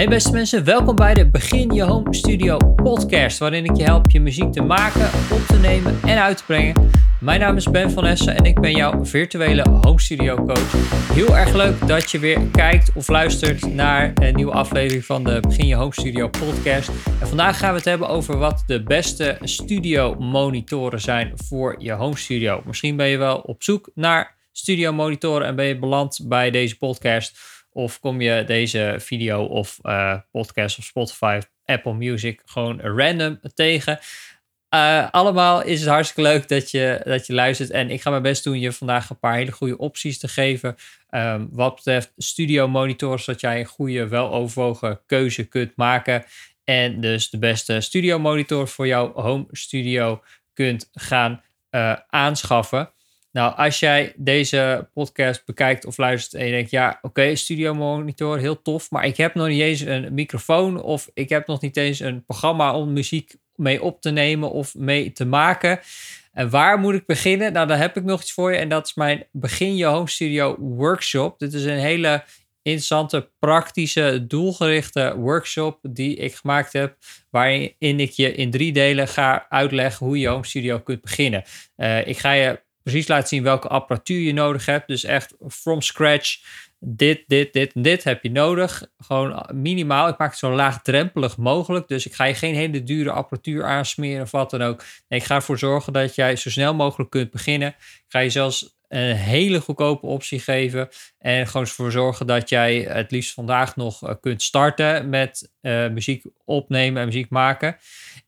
Hey beste mensen, welkom bij de Begin Je Home Studio podcast, waarin ik je help je muziek te maken, op te nemen en uit te brengen. Mijn naam is Ben van Essen en ik ben jouw virtuele home studio coach. Heel erg leuk dat je weer kijkt of luistert naar een nieuwe aflevering van de Begin Je Home Studio podcast. En vandaag gaan we het hebben over wat de beste studio monitoren zijn voor je home studio. Misschien ben je wel op zoek naar studio monitoren en ben je beland bij deze podcast of kom je deze video of uh, podcast of Spotify, Apple Music gewoon random tegen? Uh, allemaal is het hartstikke leuk dat je, dat je luistert. En ik ga mijn best doen je vandaag een paar hele goede opties te geven. Um, wat betreft studio monitors, zodat jij een goede, weloverwogen keuze kunt maken. En dus de beste studio monitor voor jouw home studio kunt gaan uh, aanschaffen. Nou, als jij deze podcast bekijkt of luistert en je denkt, ja, oké, studio monitor, heel tof, maar ik heb nog niet eens een microfoon of ik heb nog niet eens een programma om muziek mee op te nemen of mee te maken. En waar moet ik beginnen? Nou, daar heb ik nog iets voor je en dat is mijn Begin Je Home Studio Workshop. Dit is een hele interessante, praktische, doelgerichte workshop die ik gemaakt heb, waarin ik je in drie delen ga uitleggen hoe je home studio kunt beginnen. Uh, ik ga je precies laten zien welke apparatuur je nodig hebt. Dus echt from scratch. Dit, dit, dit en dit heb je nodig. Gewoon minimaal. Ik maak het zo laagdrempelig mogelijk. Dus ik ga je geen hele dure apparatuur aansmeren of wat dan ook. Nee, ik ga ervoor zorgen dat jij zo snel mogelijk kunt beginnen. Ik ga je zelfs een hele goedkope optie geven. En gewoon ervoor zorgen dat jij het liefst vandaag nog eh, kunt starten met uh, muziek opnemen en muziek maken.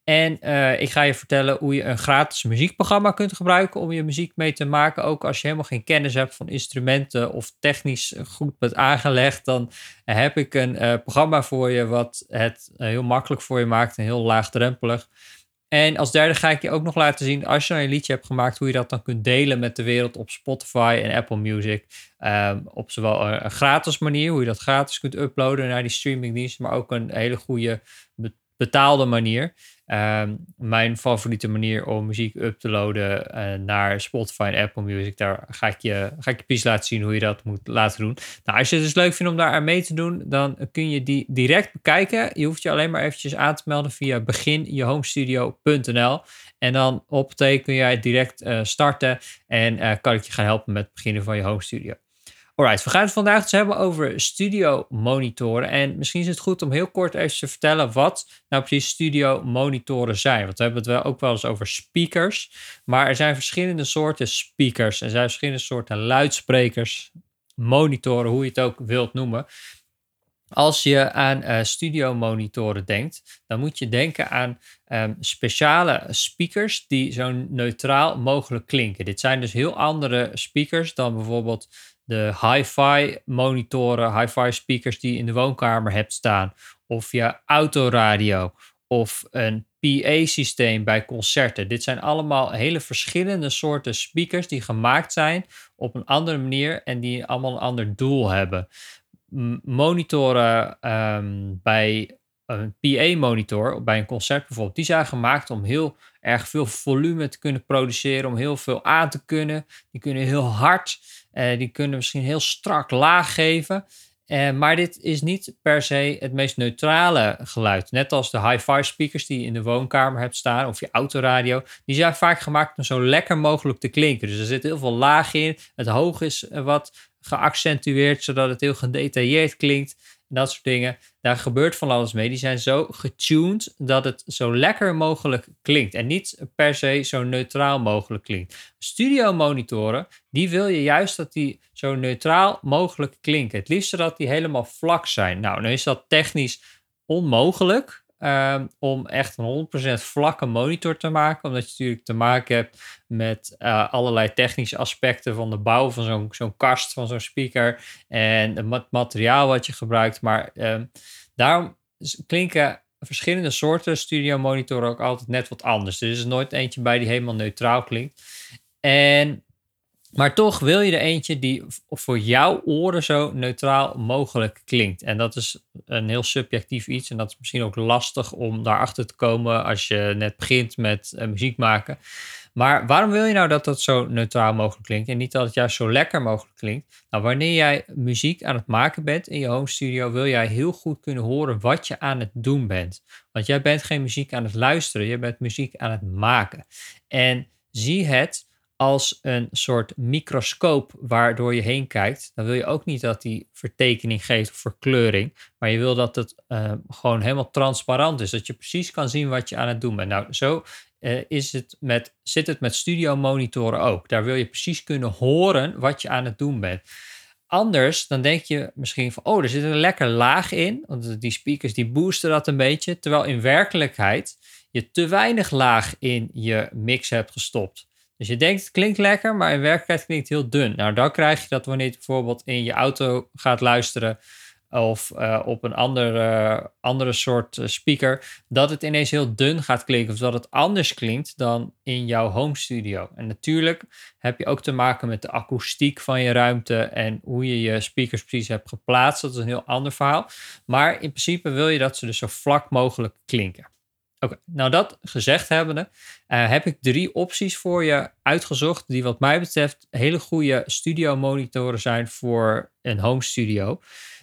En uh, ik ga je vertellen hoe je een gratis muziekprogramma kunt gebruiken om je muziek mee te maken. Ook als je helemaal geen kennis hebt van instrumenten of technisch goed bent aangelegd, dan heb ik een programma voor je wat het heel makkelijk voor je maakt en heel laagdrempelig. En als derde ga ik je ook nog laten zien, als je een liedje hebt gemaakt, hoe je dat dan kunt delen met de wereld op Spotify en Apple Music. Um, op zowel een, een, gratis manier, hoe je dat gratis kunt uploaden naar die streamingdienst, maar ook een hele goede betaalde manier. Um, mijn favoriete manier om muziek up te loaden uh, naar Spotify en Apple Music. Daar ga ik, je, ga ik je precies laten zien hoe je dat moet laten doen. Nou, als je het dus leuk vindt om daar aan mee te doen, dan kun je die direct bekijken. Je hoeft je alleen maar eventjes aan te melden via beginjehomestudio.nl. En dan op kun jij direct uh, starten en uh, kan ik je gaan helpen met het beginnen van je home studio. Alright, we gaan het vandaag dus hebben over studio monitoren. En misschien is het goed om heel kort even te vertellen wat nou precies studio monitoren zijn. Want we hebben het wel ook wel eens over speakers. Maar er zijn verschillende soorten speakers. Er zijn verschillende soorten luidsprekers, monitoren, hoe je het ook wilt noemen. Als je aan uh, studio monitoren denkt, dan moet je denken aan um, speciale speakers die zo neutraal mogelijk klinken. Dit zijn dus heel andere speakers dan bijvoorbeeld de hi-fi monitoren, hi-fi speakers die je in de woonkamer hebt staan. Of je autoradio of een PA-systeem bij concerten. Dit zijn allemaal hele verschillende soorten speakers die gemaakt zijn op een andere manier en die allemaal een ander doel hebben. Monitoren um, bij een PA-monitor, bij een concert bijvoorbeeld, die zijn gemaakt om heel erg veel volume te kunnen produceren, om heel veel aan te kunnen. Die kunnen heel hard uh, die kunnen misschien heel strak laag geven. Uh, maar dit is niet per se het meest neutrale geluid. Net als de hi-fi speakers die je in de woonkamer hebt staan of je autoradio. Die zijn vaak gemaakt om zo lekker mogelijk te klinken. Dus er zit heel veel laag in. Het hoog is wat geaccentueerd zodat het heel gedetailleerd klinkt dat soort dingen. Daar gebeurt van alles mee. Die zijn zo getuned dat het zo lekker mogelijk klinkt. En niet per se zo neutraal mogelijk klinkt. Studio monitoren, die wil je juist dat die zo neutraal mogelijk klinken. Het liefst dat die helemaal vlak zijn. Nou, nu is dat technisch onmogelijk. Um, om echt een 100% vlakke monitor te maken. Omdat je natuurlijk te maken hebt met uh, allerlei technische aspecten van de bouw van zo'n zo'n kast, van zo'n speaker. En het materiaal wat je gebruikt. Maar um, daarom klinken verschillende soorten studio monitoren ook altijd net wat anders. Er is nooit eentje bij die helemaal neutraal klinkt. En Maar toch wil je er eentje die voor jouw oren zo neutraal mogelijk klinkt. En dat is een heel subjectief iets. En dat is misschien ook lastig om daarachter te komen als je net begint met uh, muziek maken. Maar waarom wil je nou dat dat zo neutraal mogelijk klinkt en niet dat het juist zo lekker mogelijk klinkt? Nou, wanneer jij muziek aan het maken bent in je home studio, wil jij heel goed kunnen horen wat je aan het doen bent. Want jij bent geen muziek aan het luisteren, je bent muziek aan het maken. En zie het als een soort microscoop waardoor je heen kijkt, dan wil je ook niet dat die vertekening geeft of verkleuring, maar je wil dat het uh, gewoon helemaal transparant is, dat je precies kan zien wat je aan het doen bent. Nou, zo uh, is het met, zit het met studio monitoren ook. Daar wil je precies kunnen horen wat je aan het doen bent. Anders dan denk je misschien van, oh, er zit een lekker laag in, want die speakers die boosten dat een beetje, terwijl in werkelijkheid je te weinig laag in je mix hebt gestopt. Dus je denkt het klinkt lekker, maar in werkelijkheid klinkt het heel dun. Nou, dan krijg je dat wanneer je bijvoorbeeld in je auto gaat luisteren of uh, op een andere, andere soort eh, speaker, dat het ineens heel dun gaat klinken of dat het anders klinkt dan in jouw home studio. En natuurlijk heb je ook te maken met de akoestiek van je ruimte en hoe je je speakers precies hebt geplaatst. Dat is een heel ander verhaal. Maar in principe wil je dat ze dus zo vlak mogelijk klinken. Oké, nou dat gezegd hebbende, uh, heb ik drie opties voor je uitgezocht die wat mij betreft hele goede studio monitoren zijn voor een home studio.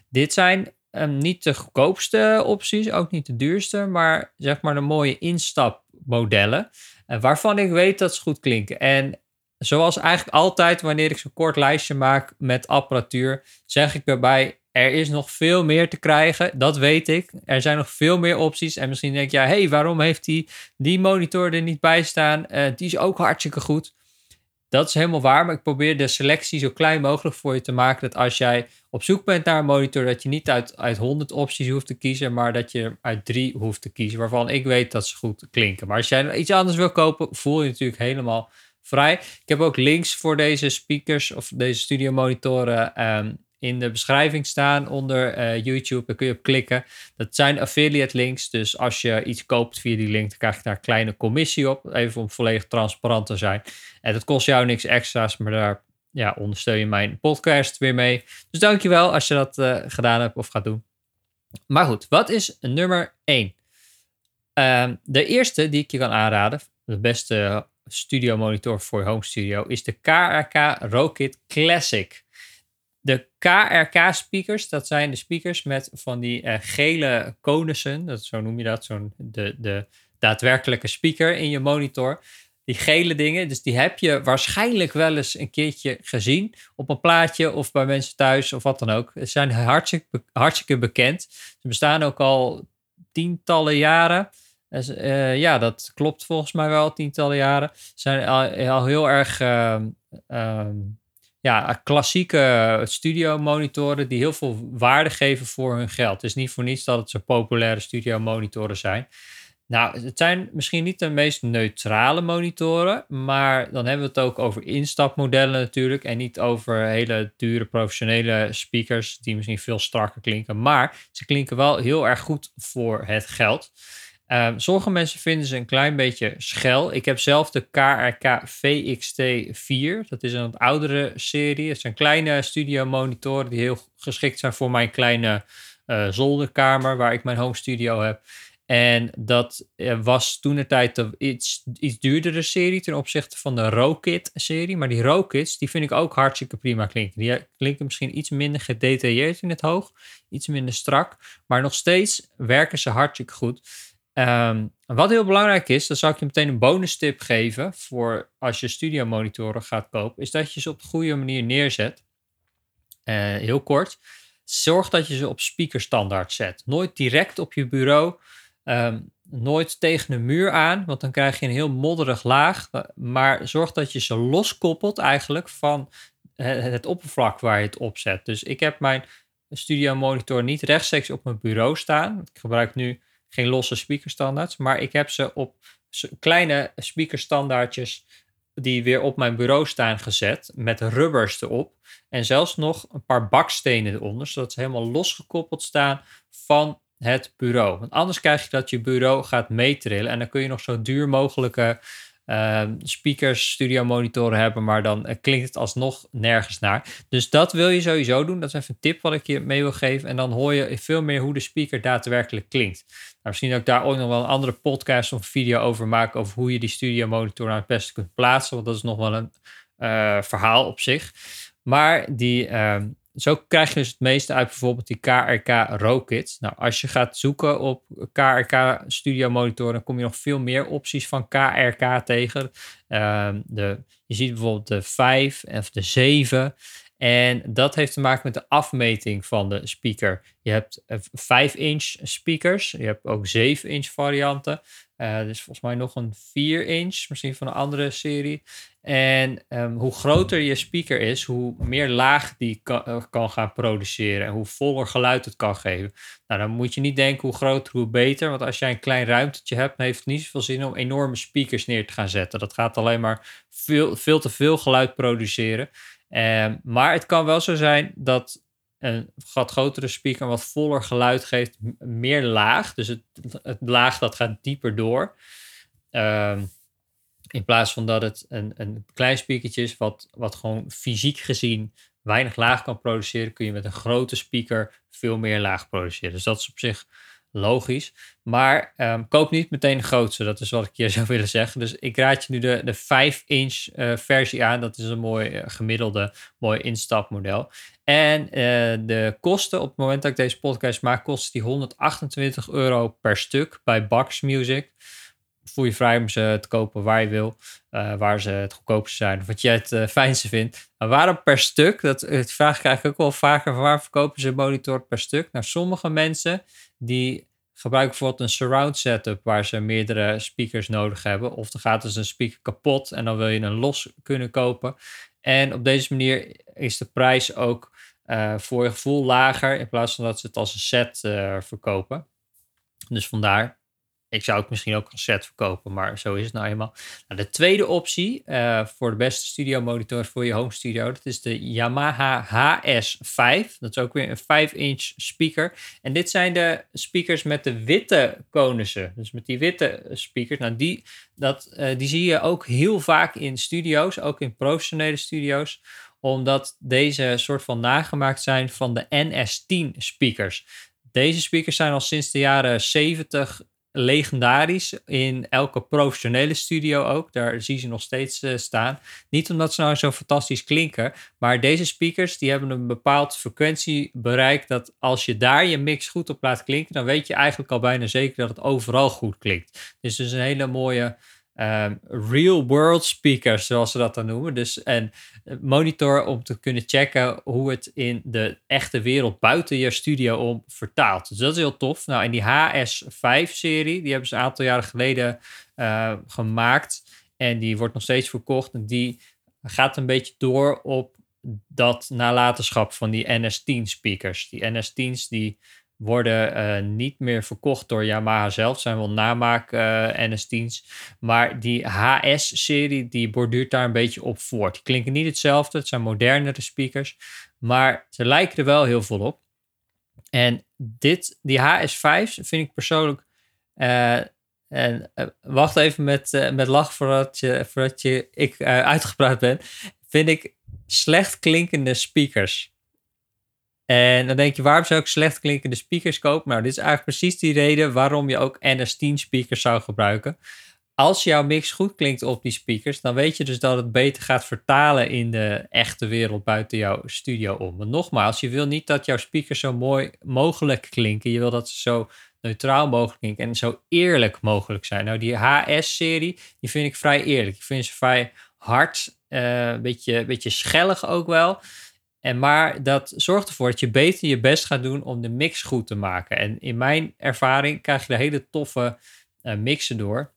Dit zijn um, niet de goedkoopste opties, ook niet de duurste, maar zeg maar de mooie instapmodellen, uh, waarvan ik weet dat ze goed klinken. En zoals eigenlijk altijd wanneer ik zo'n kort lijstje maak met apparatuur, zeg ik erbij, er is nog veel meer te krijgen, dat weet ik. Er zijn nog veel meer opties. En misschien denk je, ja, hey, waarom heeft die, die monitor er niet bij staan? Uh, die is ook hartstikke goed. Dat is helemaal waar, maar ik probeer de selectie zo klein mogelijk voor je te maken. Dat als jij op zoek bent naar een monitor, dat je niet uit, uit 100 opties hoeft te kiezen, maar dat je uit drie hoeft te kiezen, waarvan ik weet dat ze goed klinken. Maar als jij iets anders wil kopen, voel je natuurlijk helemaal vrij. Ik heb ook links voor deze speakers of deze studio monitoren um, in de beschrijving staan onder uh, YouTube. Daar kun je op klikken. Dat zijn affiliate links. Dus als je iets koopt via die link, dan krijg je daar een kleine commissie op. Even om volledig transparant te zijn. En dat kost jou niks extra's, maar daar ja, ondersteun je mijn podcast weer mee. Dus dankjewel als je dat uh, gedaan hebt of gaat doen. Maar goed, wat is nummer 1? Uh, ehm, de eerste die ik je kan aanraden, de beste studio monitor voor home studio, is de KRK Rokit Classic. De KRK-speakers, dat zijn de speakers met van die uh, gele konussen, dat, zo noem je dat, zo'n de, de daadwerkelijke speaker in je monitor. Die gele dingen, dus die heb je waarschijnlijk wel eens een keertje gezien op een plaatje of bij mensen thuis of wat dan ook. Ze zijn hartstikke, bekend. Ze bestaan ook al tientallen jaren. Uh, ja, dat klopt volgens mij wel, tientallen jaren. Ze zijn al, heel erg uh, ja, klassieke studio monitoren die heel veel waarde geven voor hun geld. Het is niet voor niets dat het zo populaire studio monitoren zijn. Nou, het zijn misschien niet de meest neutrale monitoren, maar dan hebben we het ook over instapmodellen natuurlijk en niet over hele dure professionele speakers die misschien veel strakker klinken, maar ze klinken wel heel erg goed voor het geld. Um, sommige mensen vinden ze een klein beetje schel. Ik heb zelf de KRK VXT4. Dat is een oudere serie. Het zijn kleine studio monitoren die heel geschikt zijn voor mijn kleine uh, zolderkamer waar ik mijn home studio heb. En dat uh, was toen de tijd de iets, duurdere serie ten opzichte van de Rokit serie. Maar die Rokits, die vind ik ook hartstikke prima klinken. Die klinken misschien iets minder gedetailleerd in het hoog. Iets minder strak. Maar nog steeds werken ze hartstikke goed. Um, wat heel belangrijk is, dan zal ik je meteen een bonus tip geven voor als je studio monitoren gaat kopen, is dat je ze op de goede manier neerzet. Uh, heel kort. Zorg dat je ze op speakerstandaard zet. Nooit direct op je bureau. Um, nooit tegen een muur aan, want dan krijg je een heel modderig laag. Maar zorg dat je ze loskoppelt eigenlijk van het, het oppervlak waar je het op zet. Dus ik heb mijn studio monitor niet rechtstreeks op mijn bureau staan. Ik gebruik nu geen losse speakerstandaards, maar ik heb ze op kleine speakerstandaardjes die weer op mijn bureau staan gezet met rubbers erop en zelfs nog een paar bakstenen eronder, zodat ze helemaal losgekoppeld staan van het bureau. Want anders krijg je dat je bureau gaat meetrillen en dan kun je nog zo duur mogelijke ehm, speakers, studio monitoren hebben, maar dan klinkt het alsnog nergens naar. Dus dat wil je sowieso doen. Dat is even een tip wat ik je mee wil geven. En dan hoor je veel meer hoe de speaker daadwerkelijk klinkt. Nou, misschien ook daar ook nog wel een andere podcast of video over maken, over hoe je die studio monitor nou het beste kunt plaatsen, want dat is nog wel een verhaal op zich. Maar die, ehm, zo krijg je dus het meeste uit bijvoorbeeld die KRK Rokit. Nou, als je gaat zoeken op KRK Studio Monitor, dan kom je nog veel meer opties van KRK tegen. Ehm, de, je ziet bijvoorbeeld de 5 of de 7. En dat heeft te maken met de afmeting van de speaker. Je hebt 5-inch eh, speakers, je hebt ook 7-inch varianten. Uh, dus volgens mij nog een 4-inch, misschien van een andere serie. En um, hoe groter je speaker is, hoe meer laag die kan, uh, kan, gaan produceren en hoe voller geluid het kan geven. Nou, dan moet je niet denken hoe groter, hoe beter. Want als jij een klein ruimtetje hebt, heeft het niet zoveel zin om enorme speakers neer te gaan zetten. Dat gaat alleen maar veel, veel te veel geluid produceren. Um, maar het kan wel zo zijn dat een wat grotere speaker wat voller geluid geeft, meer laag. Dus het, het laag dat gaat dieper door. Um, in plaats van dat het een, een klein speakertje is, wat, wat gewoon fysiek gezien weinig laag kan produceren, kun je met een grote speaker veel meer laag produceren. Dus dat is op zich logisch. Maar um, koop niet meteen de grootste, dat is wat ik hier zou willen zeggen. Dus ik raad je nu de, de 5-inch uh, versie aan. Dat is een mooi uh, gemiddelde, mooi instapmodel. En uh, de kosten, op het moment dat ik deze podcast maak, kost die 128 euro per stuk bij Box Music voel je vrij om ze te kopen waar je wil, waar ze het goedkoopste zijn, wat jij het fijnste vindt. Maar waarom per stuk? Dat, dat vraag krijg ik ook wel vaker. Waar verkopen ze monitor per stuk? Nou, sommige mensen die gebruiken bijvoorbeeld een surround setup waar ze meerdere speakers nodig hebben. Of dan gaat dus een speaker kapot en dan wil je een los kunnen kopen. En op deze manier is de prijs ook uh, voor je gevoel lager in plaats van dat ze het als een set verkopen. Dus vandaar ik zou het misschien ook als set verkopen, maar zo is het nou eenmaal. Nou, de tweede optie uh, voor de beste studio monitor voor je home studio, dat is de Yamaha HS5. Dat is ook weer een 5-inch speaker. En dit zijn de speakers met de witte konussen. Dus met die witte speakers. Nou, die, dat, uh, die zie je ook heel vaak in studio's, ook in professionele studio's omdat deze soort van nagemaakt zijn van de NS10 speakers. Deze speakers zijn al sinds de jaren 70 legendarisch in elke professionele studio ook. Daar zie je ze nog steeds uh, staan. Niet omdat ze nou zo fantastisch klinken, maar deze speakers die hebben een bepaald frequentiebereik dat als je daar je mix goed op laat klinken, dan weet je eigenlijk al bijna zeker dat het overal goed klinkt. Dus het is een hele mooie um, real world speakers, zoals ze dat dan noemen. Dus een monitor om te kunnen checken hoe het in de echte wereld buiten je studio om vertaalt. Dus dat is heel tof. Nou, in die HS5-serie, die hebben ze een aantal jaren geleden uh, gemaakt. En die wordt nog steeds verkocht. En die gaat een beetje door op dat nalatenschap van die NS10 speakers. Die NS10's die worden uh, niet meer verkocht door Yamaha zelf. Zijn wel namaak uh, NS10's. Maar die HS-serie die borduurt daar een beetje op voort. Die klinken niet hetzelfde. Het zijn modernere speakers. Maar ze lijken er wel heel veel op. En dit, die HS5's vind ik persoonlijk... Uh, en wacht even met, met lachen voordat, je, voordat je, ik uitgepraat ben. Vind ik slecht klinkende speakers. En dan denk je, waarom zou ik slecht klinkende speakers kopen? Nou, dit is eigenlijk precies die reden waarom je ook NS10 speakers zou gebruiken. Als jouw mix goed klinkt op die speakers, dan weet je dus dat het beter gaat vertalen in de echte wereld buiten jouw studio om. Maar nogmaals, je wil niet dat jouw speakers zo mooi mogelijk klinken. Je wil dat ze zo neutraal mogelijk klinken en zo eerlijk mogelijk zijn. Nou, die HS-serie, die vind ik vrij eerlijk. Ik vind ze vrij hard, uh, een beetje, beetje schellig ook wel. En maar dat zorgt ervoor dat je beter je best gaat doen om de mix goed te maken. En in mijn ervaring krijg je de hele toffe uh, mixen door.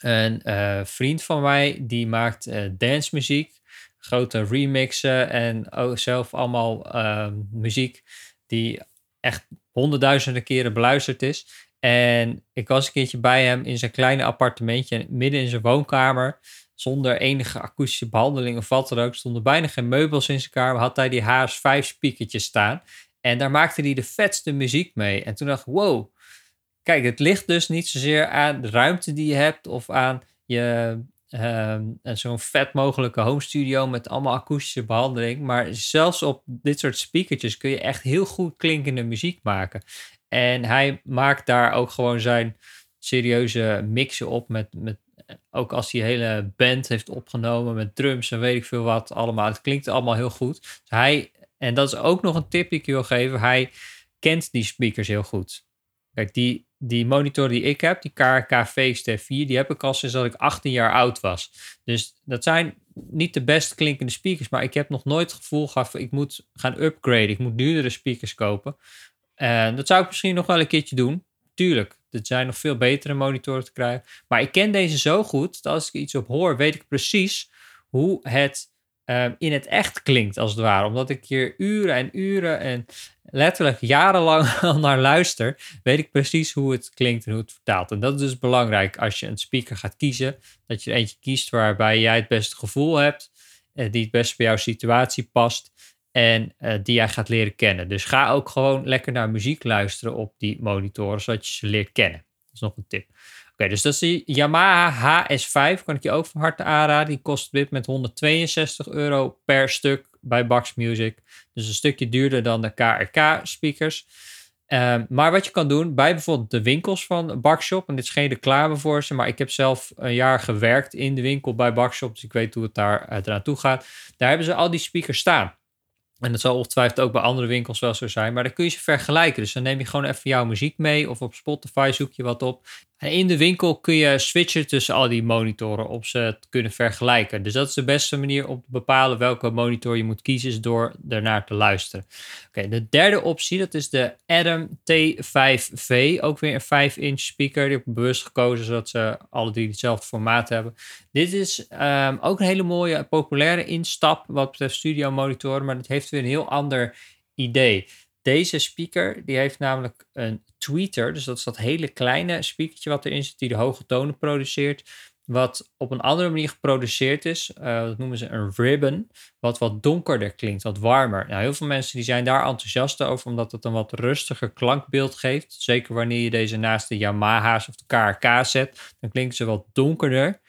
Een uh, vriend van mij die maakt uh, dancemuziek, grote remixen en ook zelf allemaal ehm, muziek die echt honderdduizenden keren beluisterd is. En ik was een keertje bij hem in zijn kleine appartementje, midden in zijn woonkamer zonder enige akoestische behandeling of wat dan ook. Stonden bijna geen meubels in zijn kamer. Had hij die HS5 speakertjes staan. En daar maakte hij de vetste muziek mee. En toen dacht ik, wow. Kijk, het ligt dus niet zozeer aan de ruimte die je hebt of aan je ehm, zo'n vet mogelijke home studio met allemaal akoestische behandeling. Maar zelfs op dit soort speakertjes kun je echt heel goed klinkende muziek maken. En hij maakt daar ook gewoon zijn serieuze mixen op met, met ook als hij hele band heeft opgenomen met drums en weet ik veel wat allemaal. Het klinkt allemaal heel goed. Dus hij, en dat is ook nog een tip die ik je wil geven. Hij kent die speakers heel goed. Kijk, die, die monitor die ik heb, die KRK VXT4, die heb ik al sinds dat ik 18 jaar oud was. Dus dat zijn niet de best klinkende speakers, maar ik heb nog nooit het gevoel gehad, ik moet gaan upgraden, ik moet duurdere speakers kopen. En dat zou ik misschien nog wel een keertje doen. Tuurlijk, er zijn nog veel betere monitoren te krijgen. Maar ik ken deze zo goed dat als ik iets op hoor, weet ik precies hoe het Ehm, in het echt klinkt, als het ware. Omdat ik hier uren en uren en letterlijk jarenlang al naar luister, weet ik precies hoe het klinkt en hoe het vertaalt. En dat is dus belangrijk als je een speaker gaat kiezen. Dat je er eentje kiest waarbij jij het beste gevoel hebt, uh, die het best bij jouw situatie past en uh, die jij gaat leren kennen. Dus ga ook gewoon lekker naar muziek luisteren op die monitoren, zodat je ze leert kennen. Dat is nog een tip dus dat is die Yamaha HS5. Kan ik je ook van harte aanraden. Die kost dit met 162 euro per stuk bij Bax Music. Dus een stukje duurder dan de KRK speakers. Ehm, maar wat je kan doen bij bijvoorbeeld de winkels van Bakshop, en dit is geen reclame voor ze, maar ik heb zelf een jaar gewerkt in de winkel bij Bakshop, dus ik weet hoe het daar uh, eraan toe gaat. Daar hebben ze al die speakers staan. En dat zal ongetwijfeld ook bij andere winkels wel zo zijn, maar dan kun je ze vergelijken. Dus dan neem je gewoon even jouw muziek mee of op Spotify zoek je wat op. En in de winkel kun je switchen tussen al die monitoren om ze te kunnen vergelijken. Dus dat is de beste manier om te bepalen welke monitor je moet kiezen, is door ernaar te luisteren. Oké, de derde optie, dat is de Adam T5V. Ook weer een 5-inch speaker. Die heb ik bewust gekozen, zodat ze alle drie hetzelfde formaat hebben. Dit is um, ook een hele mooie, populaire instap wat betreft studio monitoren, maar het heeft weer een heel ander idee. Deze speaker die heeft namelijk een tweeter, dus dat is dat hele kleine speakertje wat erin zit die de hoge tonen produceert, wat op een andere manier geproduceerd is. Uh, dat noemen ze een ribbon, wat wat donkerder klinkt, wat warmer. Nou, heel veel mensen die zijn daar enthousiast over, omdat het een wat rustiger klankbeeld geeft. Zeker wanneer je deze naast de Yamaha's of de KRK zet, dan klinken ze wat donkerder.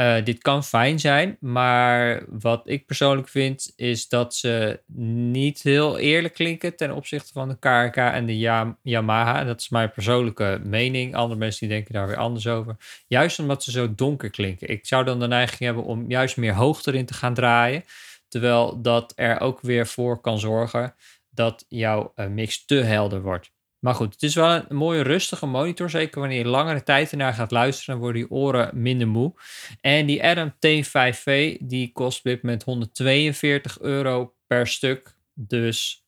Uh, dit kan fijn zijn, maar wat ik persoonlijk vind is dat ze niet heel eerlijk klinken ten opzichte van de KRK en de Yamaha. Dat is mijn persoonlijke mening. Andere mensen die denken daar weer anders over. Juist omdat ze zo donker klinken. Ik zou dan de neiging hebben om juist meer hoog erin te gaan draaien. Terwijl dat er ook weer voor kan zorgen dat jouw uh, mix te helder wordt. Maar goed, het is wel een mooie rustige monitor. Zeker wanneer je langere tijd ernaar gaat luisteren, dan worden je oren minder moe. En die Adam T5V, die kost dit met 142 euro per stuk. Dus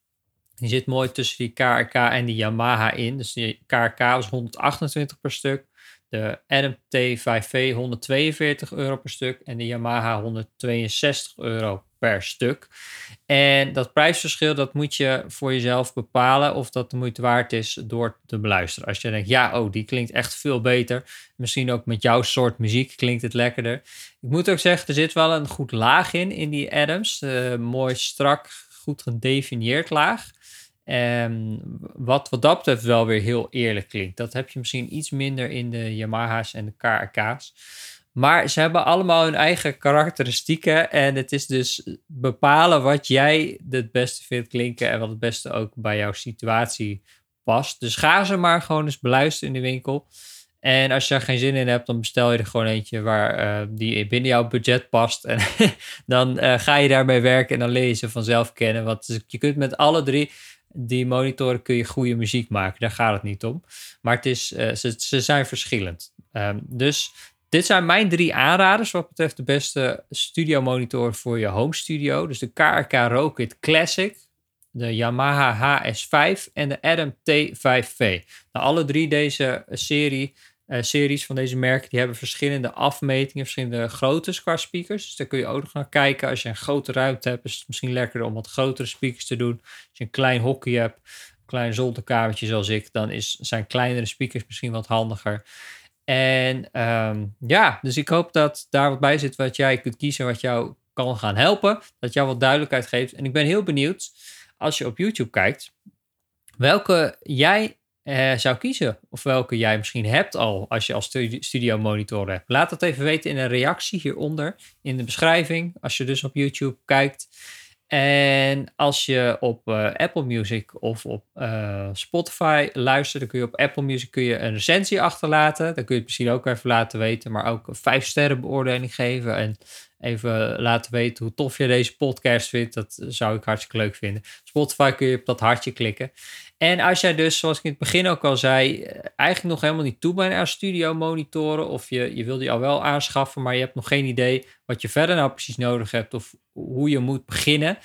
die zit mooi tussen die KRK en die Yamaha in. Dus die KRK was 128 per stuk. De Adam T5V 142 euro per stuk. En de Yamaha 162 euro per stuk. En dat prijsverschil, dat moet je voor jezelf bepalen of dat de moeite waard is door te beluisteren. Als je denkt, ja, oh, die klinkt echt veel beter. Misschien ook met jouw soort muziek klinkt het lekkerder. Ik moet ook zeggen, er zit wel een goed laag in, in die Adams. Uh, mooi strak, goed gedefinieerd laag. Um, wat, wat dat betreft wel weer heel eerlijk klinkt. Dat heb je misschien iets minder in de Yamaha's en de KRK's. Maar ze hebben allemaal hun eigen karakteristieken. En het is dus bepalen wat jij het beste vindt klinken. En wat het beste ook bij jouw situatie past. Dus ga ze maar gewoon eens beluisteren in de winkel. En als je er geen zin in hebt, dan bestel je er gewoon eentje waar uh, die binnen jouw budget past. En dan uh, ga je daarmee werken en dan leer je ze vanzelf kennen. Want je kunt met alle drie die monitoren kun je goede muziek maken. Daar gaat het niet om. Maar het is, uh, ze, ze zijn verschillend. Um, dus dit zijn mijn drie aanraders wat betreft de beste studio monitor voor je home studio. Dus de KRK Rokit Classic, de Yamaha HS5 en de Adam T5V. Nou, alle drie deze serie, uh, series van deze merken die hebben verschillende afmetingen, verschillende groottes qua speakers. Dus daar kun je ook nog naar kijken. Als je een grote ruimte hebt, is het misschien lekkerder om wat grotere speakers te doen. Als je een klein hokje hebt, een klein zolderkamertje zoals ik, dan is, zijn kleinere speakers misschien wat handiger. En um, ja, dus ik hoop dat daar wat bij zit wat jij kunt kiezen, wat jou kan gaan helpen. Dat jou wat duidelijkheid geeft. En ik ben heel benieuwd, als je op YouTube kijkt, welke jij uh, zou kiezen. Of welke jij misschien hebt al als je als studio monitor hebt. Laat dat even weten in een reactie hieronder in de beschrijving. Als je dus op YouTube kijkt. En als je op uh, Apple Music of op uh, Spotify luistert, dan kun je op Apple Music kun je een recensie achterlaten. Dan kun je het misschien ook even laten weten, maar ook vijf sterren beoordeling geven. En even laten weten hoe tof je deze podcast vindt. Dat zou ik hartstikke leuk vinden. Spotify kun je op dat hartje klikken. En als jij dus, zoals ik in het begin ook al zei, eigenlijk nog helemaal niet toe bent aan studio monitoren. Of je, je wil die al wel aanschaffen, maar je hebt nog geen idee wat je verder nou precies nodig hebt. Of hoe je moet beginnen.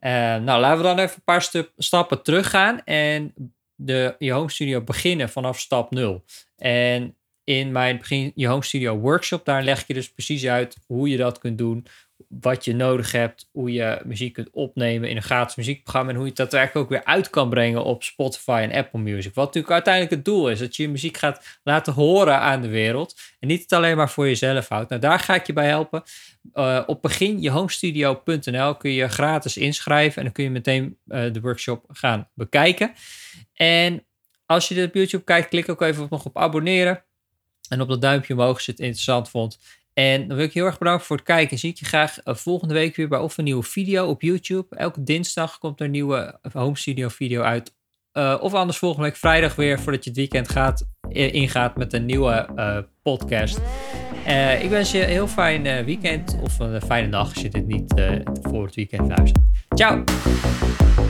Uh, nou, laten we dan even een paar stappen teruggaan. En de, je home studio beginnen vanaf stap 0. En in mijn begin je home studio workshop, daar leg je dus precies uit hoe je dat kunt doen wat je nodig hebt, hoe je muziek kunt opnemen in een gratis muziekprogramma en hoe je dat daadwerkelijk ook weer uit kan brengen op Spotify en Apple Music. Wat natuurlijk uiteindelijk het doel is, dat je je muziek gaat laten horen aan de wereld en niet het alleen maar voor jezelf houdt. Nou, daar ga ik je bij helpen. Uh, op beginjehomestudio.nl kun je gratis inschrijven en dan kun je meteen uh, de workshop gaan bekijken. En als je dit op YouTube kijkt, klik ook even nog op abonneren. En op dat duimpje omhoog als je het interessant vond. En dan wil ik je heel erg bedanken voor het kijken. Zie ik je graag eh, volgende week weer bij of een nieuwe video op YouTube. Elke dinsdag komt er een nieuwe home studio video uit. Uh, of anders volgende week vrijdag weer voordat je het weekend gaat, ingaat met een nieuwe podcast. Ik wens je een heel fijn weekend of een fijne dag als je dit niet voor het weekend luistert. Ciao!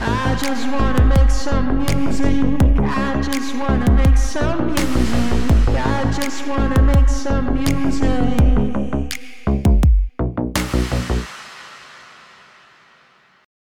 I just wanna make some music. I just wanna make some music. I just wanna make some music.